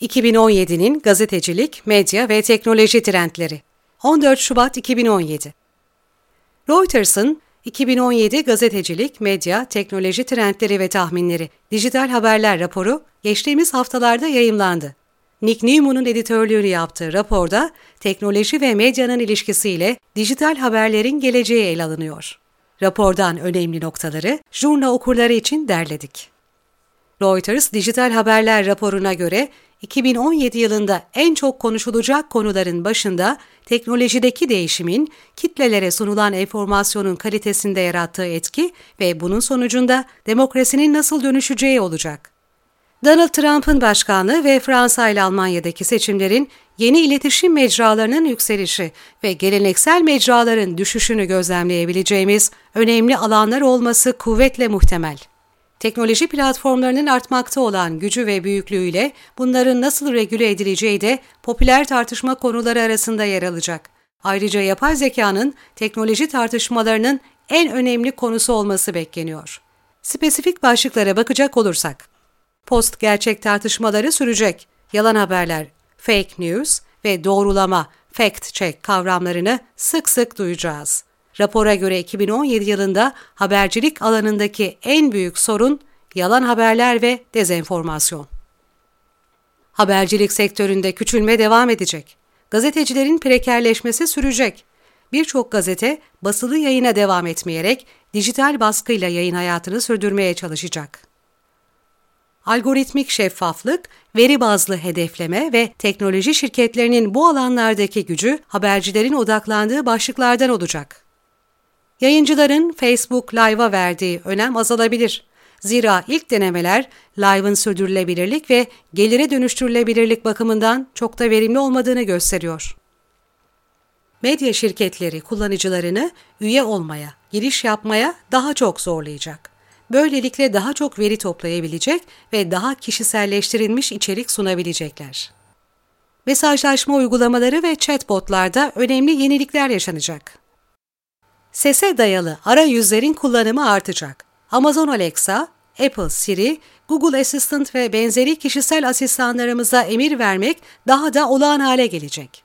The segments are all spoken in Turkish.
2017'nin gazetecilik, medya ve teknoloji trendleri. 14 Şubat 2017. Reuters'ın 2017 gazetecilik, medya, teknoloji trendleri ve tahminleri dijital haberler raporu geçtiğimiz haftalarda yayımlandı. Nick Newman'ın editörlüğünü yaptığı raporda teknoloji ve medyanın ilişkisiyle dijital haberlerin geleceği ele alınıyor. Rapordan önemli noktaları jurna okurları için derledik. Reuters Dijital Haberler raporuna göre 2017 yılında en çok konuşulacak konuların başında teknolojideki değişimin kitlelere sunulan enformasyonun kalitesinde yarattığı etki ve bunun sonucunda demokrasinin nasıl dönüşeceği olacak. Donald Trump'ın başkanlığı ve Fransa ile Almanya'daki seçimlerin yeni iletişim mecralarının yükselişi ve geleneksel mecraların düşüşünü gözlemleyebileceğimiz önemli alanlar olması kuvvetle muhtemel. Teknoloji platformlarının artmakta olan gücü ve büyüklüğüyle bunların nasıl regüle edileceği de popüler tartışma konuları arasında yer alacak. Ayrıca yapay zekanın teknoloji tartışmalarının en önemli konusu olması bekleniyor. Spesifik başlıklara bakacak olursak, post gerçek tartışmaları sürecek, yalan haberler, fake news ve doğrulama, fact check kavramlarını sık sık duyacağız. Rapora göre 2017 yılında habercilik alanındaki en büyük sorun yalan haberler ve dezenformasyon. Habercilik sektöründe küçülme devam edecek. Gazetecilerin prekerleşmesi sürecek. Birçok gazete basılı yayına devam etmeyerek dijital baskıyla yayın hayatını sürdürmeye çalışacak. Algoritmik şeffaflık, veri bazlı hedefleme ve teknoloji şirketlerinin bu alanlardaki gücü habercilerin odaklandığı başlıklardan olacak. Yayıncıların Facebook Live'a verdiği önem azalabilir. Zira ilk denemeler Live'ın sürdürülebilirlik ve gelire dönüştürülebilirlik bakımından çok da verimli olmadığını gösteriyor. Medya şirketleri kullanıcılarını üye olmaya, giriş yapmaya daha çok zorlayacak. Böylelikle daha çok veri toplayabilecek ve daha kişiselleştirilmiş içerik sunabilecekler. Mesajlaşma uygulamaları ve chatbotlarda önemli yenilikler yaşanacak. Sese dayalı arayüzlerin kullanımı artacak. Amazon Alexa, Apple Siri, Google Assistant ve benzeri kişisel asistanlarımıza emir vermek daha da olağan hale gelecek.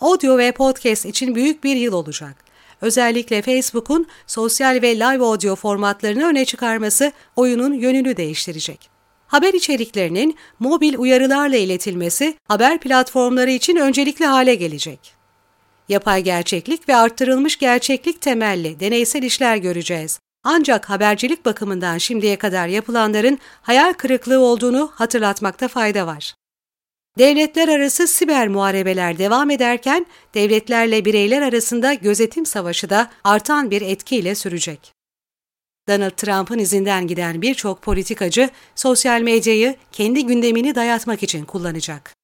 Audio ve podcast için büyük bir yıl olacak. Özellikle Facebook'un sosyal ve live audio formatlarını öne çıkarması oyunun yönünü değiştirecek. Haber içeriklerinin mobil uyarılarla iletilmesi haber platformları için öncelikli hale gelecek. Yapay gerçeklik ve arttırılmış gerçeklik temelli deneysel işler göreceğiz. Ancak habercilik bakımından şimdiye kadar yapılanların hayal kırıklığı olduğunu hatırlatmakta fayda var. Devletler arası siber muharebeler devam ederken devletlerle bireyler arasında gözetim savaşı da artan bir etkiyle sürecek. Donald Trump'ın izinden giden birçok politikacı sosyal medyayı kendi gündemini dayatmak için kullanacak.